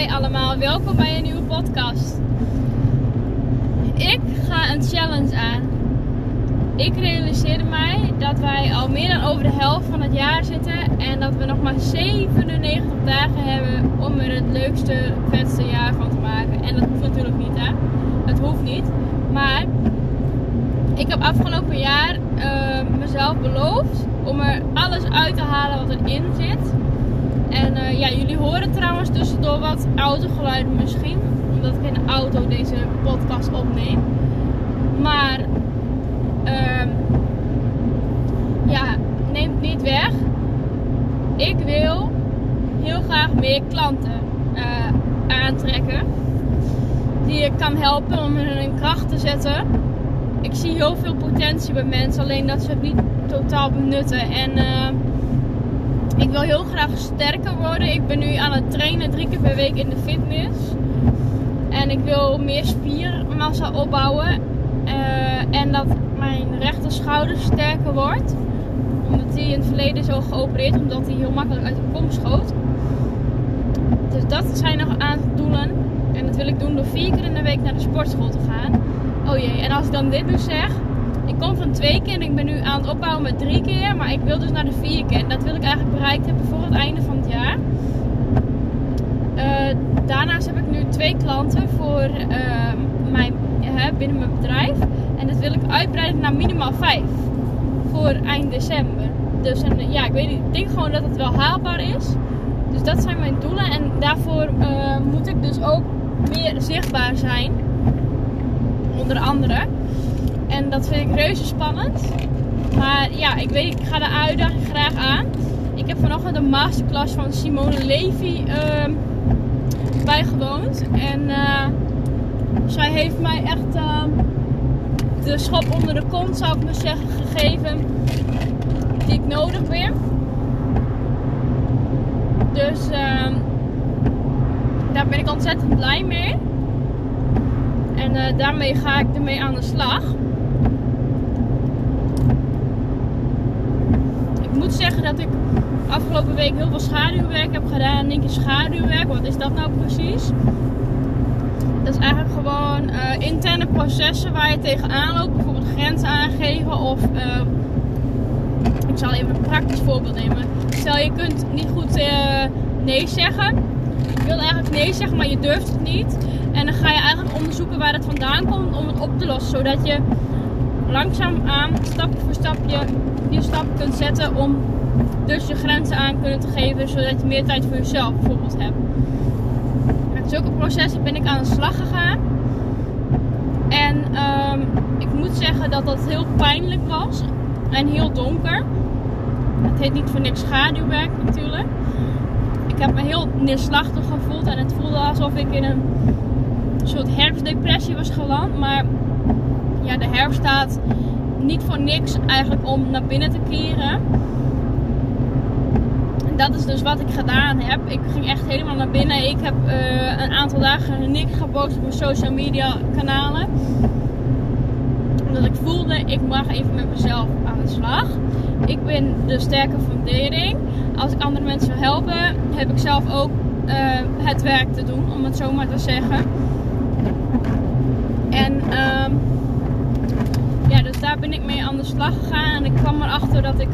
Hoi allemaal, welkom bij een nieuwe podcast. Ik ga een challenge aan. Ik realiseerde mij dat wij al meer dan over de helft van het jaar zitten en dat we nog maar 97 dagen hebben om er het leukste, vetste jaar van te maken. En dat hoeft natuurlijk niet, hè? Het hoeft niet. Maar ik heb afgelopen jaar uh, mezelf beloofd om er alles uit te halen wat erin zit. En uh, ja, jullie horen trouwens tussendoor wat autogeluiden misschien. Omdat ik in de auto deze podcast opneem. Maar uh, ja, neemt niet weg. Ik wil heel graag meer klanten uh, aantrekken. Die ik kan helpen om hun kracht te zetten. Ik zie heel veel potentie bij mensen, alleen dat ze het niet totaal benutten. En uh, ik wil heel graag sterker worden. Ik ben nu aan het trainen drie keer per week in de fitness. En ik wil meer spiermassa opbouwen. Uh, en dat mijn rechter schouder sterker wordt. Omdat die in het verleden is al geopereerd. Omdat hij heel makkelijk uit de kom schoot. Dus dat zijn nog aan doelen. En dat wil ik doen door vier keer in de week naar de sportschool te gaan. Oh jee, en als ik dan dit nu zeg, kom van twee keer en ik ben nu aan het opbouwen met drie keer. Maar ik wil dus naar de vier keer. En dat wil ik eigenlijk bereikt hebben voor het einde van het jaar. Uh, daarnaast heb ik nu twee klanten voor uh, mijn, binnen mijn bedrijf. En dat wil ik uitbreiden naar minimaal vijf. Voor eind december. Dus ja, ik weet niet. Denk gewoon dat het wel haalbaar is. Dus dat zijn mijn doelen. En daarvoor eh, moet ik dus ook meer zichtbaar zijn. Onder andere. En dat vind ik reuze spannend. Maar ja, ik weet, ik ga de uitdaging graag aan. Ik heb vanochtend een masterclass van Simone Levy uh, bijgewoond. En uh, zij heeft mij echt uh, de schop onder de kont, zou ik maar zeggen, gegeven. Die ik nodig ben. Dus ehm, daar ben ik ontzettend blij mee. En uh, daarmee ga ik ermee aan de slag. Ik zeggen dat ik afgelopen week heel veel schaduwwerk heb gedaan. Denk je schaduwwerk, wat is dat nou precies? Dat is eigenlijk gewoon uh, interne processen waar je tegenaan loopt. Bijvoorbeeld grenzen aangeven of... Uh, ik zal even een praktisch voorbeeld nemen. Stel je kunt niet goed uh, nee zeggen. Je wilt eigenlijk nee zeggen, maar je durft het niet. En dan ga je eigenlijk onderzoeken waar het vandaan komt om het op te lossen. Zodat je langzaamaan, stapje voor stapje, die stap kunt zetten om dus je grenzen aan kunnen te geven. Zodat je meer tijd voor jezelf bijvoorbeeld hebt. Met zulke processen ben ik aan de slag gegaan. En um, ik moet zeggen dat dat heel pijnlijk was. En heel donker. Het heet niet voor niks schaduwwerk natuurlijk. Ik heb me heel neerslachtig gevoeld. En het voelde alsof ik in een soort herfstdepressie was geland. Maar ja, de herfst staat niet voor niks eigenlijk om naar binnen te keren. En dat is dus wat ik gedaan heb. Ik ging echt helemaal naar binnen. Ik heb uh, een aantal dagen niks gepost op mijn social media kanalen. Omdat ik voelde, ik mag even met mezelf aan de slag. Ik ben de sterke fundering. Als ik andere mensen wil helpen, heb ik zelf ook uh, het werk te doen, om het zo maar te zeggen. En um, ja, dus daar ben ik mee aan de slag gegaan. En ik kwam erachter dat ik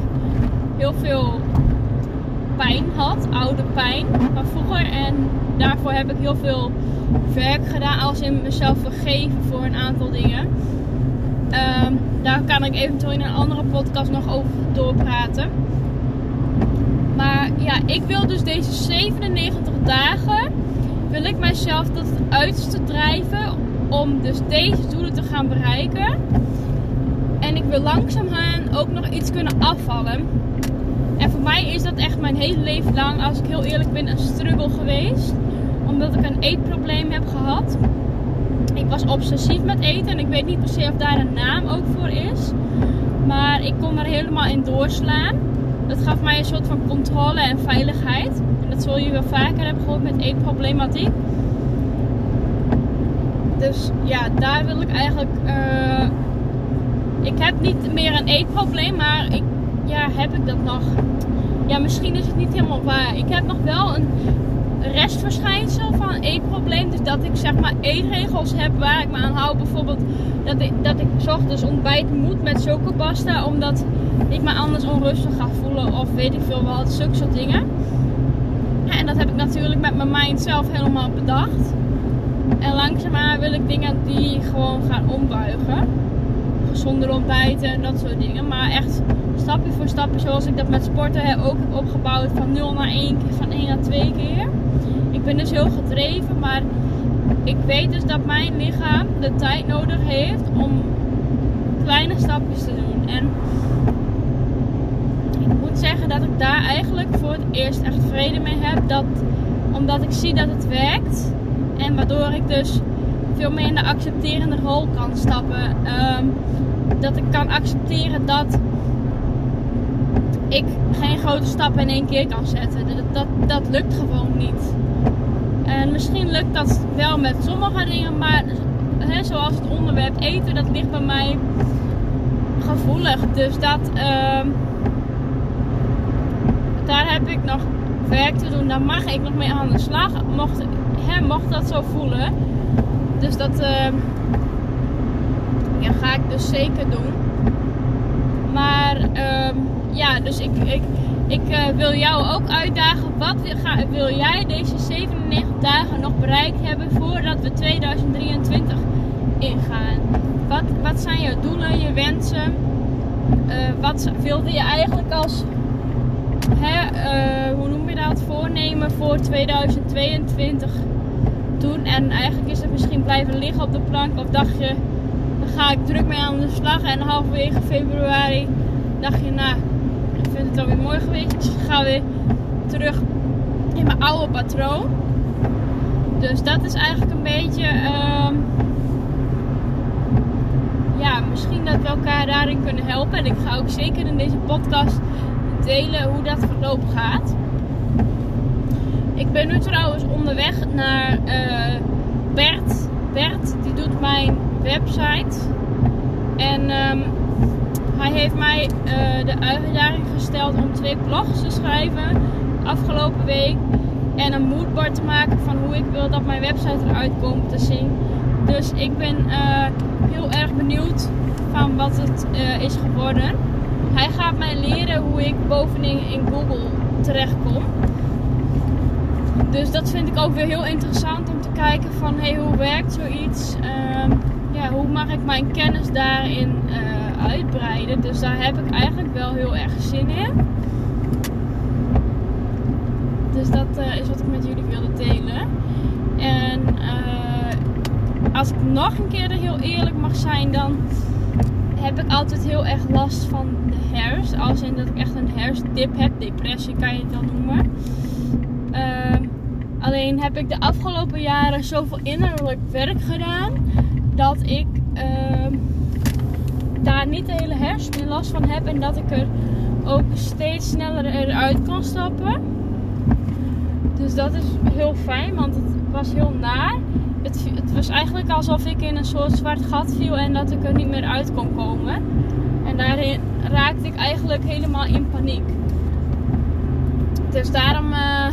heel veel pijn had, oude pijn van vroeger. En daarvoor heb ik heel veel werk gedaan, als in mezelf vergeven voor een aantal dingen. Um, daar kan ik eventueel in een andere podcast nog over doorpraten. Maar ja, ik wil dus deze 97 dagen, wil ik mijzelf tot het uiterste drijven om dus deze doelen te gaan bereiken. En ik wil langzaamaan ook nog iets kunnen afvallen. En voor mij is dat echt mijn hele leven lang, als ik heel eerlijk ben, een struggle geweest. Omdat ik een eetprobleem heb gehad. Ik was obsessief met eten en ik weet niet per se of daar een naam ook voor is. Maar ik kon er helemaal in doorslaan. Dat gaf mij een soort van controle en veiligheid. Dat zul je wel vaker hebben gehoord met eetproblematiek. Dus ja, daar wil ik eigenlijk. Uh, ik heb niet meer een eetprobleem, maar ik, ja, heb ik dat nog? Ja, misschien is het niet helemaal waar. Ik heb nog wel een restverschijnsel van dat ik zeg maar eetregels heb waar ik me aan hou. Bijvoorbeeld dat ik, dat ik ochtends ontbijt moet met chocopasta. Omdat ik me anders onrustig ga voelen. Of weet ik veel wat. Zulke soort dingen. En dat heb ik natuurlijk met mijn mind zelf helemaal bedacht. En langzaamaan wil ik dingen die gewoon gaan ombuigen. Gezonder ontbijten en dat soort dingen. Maar echt stapje voor stapje zoals ik dat met sporten ook heb opgebouwd. Van 0 naar 1 keer, van 1 naar 2 keer. Ik ben dus heel gedreven, maar ik weet dus dat mijn lichaam de tijd nodig heeft om kleine stapjes te doen. En zeggen dat ik daar eigenlijk voor het eerst echt vrede mee heb. Dat, omdat ik zie dat het werkt. En waardoor ik dus veel meer in de accepterende rol kan stappen. Um, dat ik kan accepteren dat ik geen grote stappen in één keer kan zetten. Dat, dat, lukt gewoon niet. En misschien lukt dat wel met sommige dingen, maar hè, zoals het onderwerp eten, dat ligt bij mij gevoelig. Dus dat, uh, daar heb ik nog werk te doen. Daar mag ik nog mee aan de slag. Mocht, hè, mocht dat zo voelen. Dus dat uh, ja, ga ik dus zeker doen. Maar uh, ja, dus ik, ik, ik uh, wil jou ook uitdagen. Wat wil, jij deze 97 dagen nog bereikt hebben voordat we 2023 ingaan? Wat, wat zijn jouw doelen, je wensen? Uh, wat wilde je eigenlijk als, hè, uh, hoe noem je dat, voornemen voor 2022 doen? En eigenlijk is het misschien blijven liggen op de plank of dacht je, dan ga ik druk mee aan de slag en halverwege februari dacht je, nou vind het alweer mooi geweest. Dus ik ga weer terug in mijn oude patroon. Dus dat is eigenlijk een beetje. Uh, ja, misschien dat we elkaar daarin kunnen helpen. En ik ga ook zeker in deze podcast delen hoe dat verloop gaat. Ik ben nu trouwens onderweg naar uh, Bert. Bert die doet mijn website. En um, hij heeft mij uh, de uitdaging gesteld om twee blogs te schrijven afgelopen week. En een moodboard te maken van hoe ik wil dat mijn website eruit komt te zien. Dus ik ben uh, heel erg benieuwd van wat het is geworden. Hij gaat mij leren hoe ik bovenin in Google terechtkom. Dus dat vind ik ook weer heel interessant om te kijken van hey, hoe werkt zoiets. Uh, ja, hoe mag ik mijn kennis daarin uitbreiden. Dus daar heb ik eigenlijk wel heel erg zin in. Dus dat uh, is wat ik met jullie wilde delen. En uh, als ik nog een keer heel eerlijk mag zijn, dan heb ik altijd heel erg last van de herfst. Als in dat ik echt een herfstdip heb. Depressie kan je het dan noemen. Uh, alleen heb ik de afgelopen jaren zoveel innerlijk werk gedaan. Dat ik daar niet de hele herfst meer last van heb. En dat ik er ook steeds sneller eruit kan stappen. Dus dat is heel fijn, want het was heel naar. Het, was eigenlijk alsof ik in een soort zwart gat viel en dat ik er niet meer uit kon komen. En daarin raakte ik eigenlijk helemaal in paniek. Dus daarom uh,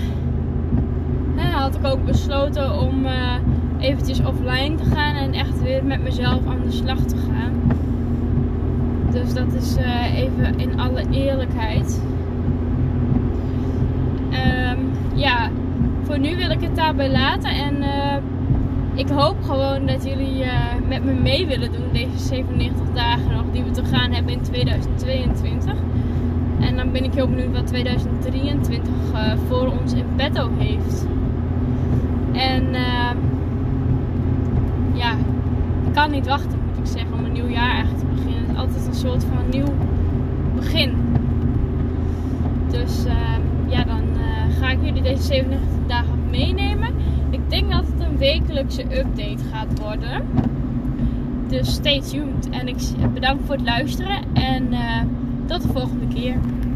had ik ook besloten om uh, eventjes offline te gaan en echt weer met mezelf aan de slag te gaan. Dus dat is uh, even in alle eerlijkheid. Um, ja, voor nu wil ik het daarbij laten. En ik hoop gewoon dat jullie uh, met me mee willen doen deze 97 dagen nog die we te gaan hebben in 2022. En dan ben ik heel benieuwd wat 2023 voor ons in petto heeft. En ehm, ja, ik kan niet wachten moet ik zeggen om een nieuw jaar eigenlijk te beginnen altijd een soort van nieuw begin. Dus uh, ja, dan uh, ga ik jullie deze 97 dagen meenemen. Denk dat het een wekelijkse update gaat worden. Dus stay tuned. En ik bedank voor het luisteren. En uh, tot de volgende keer.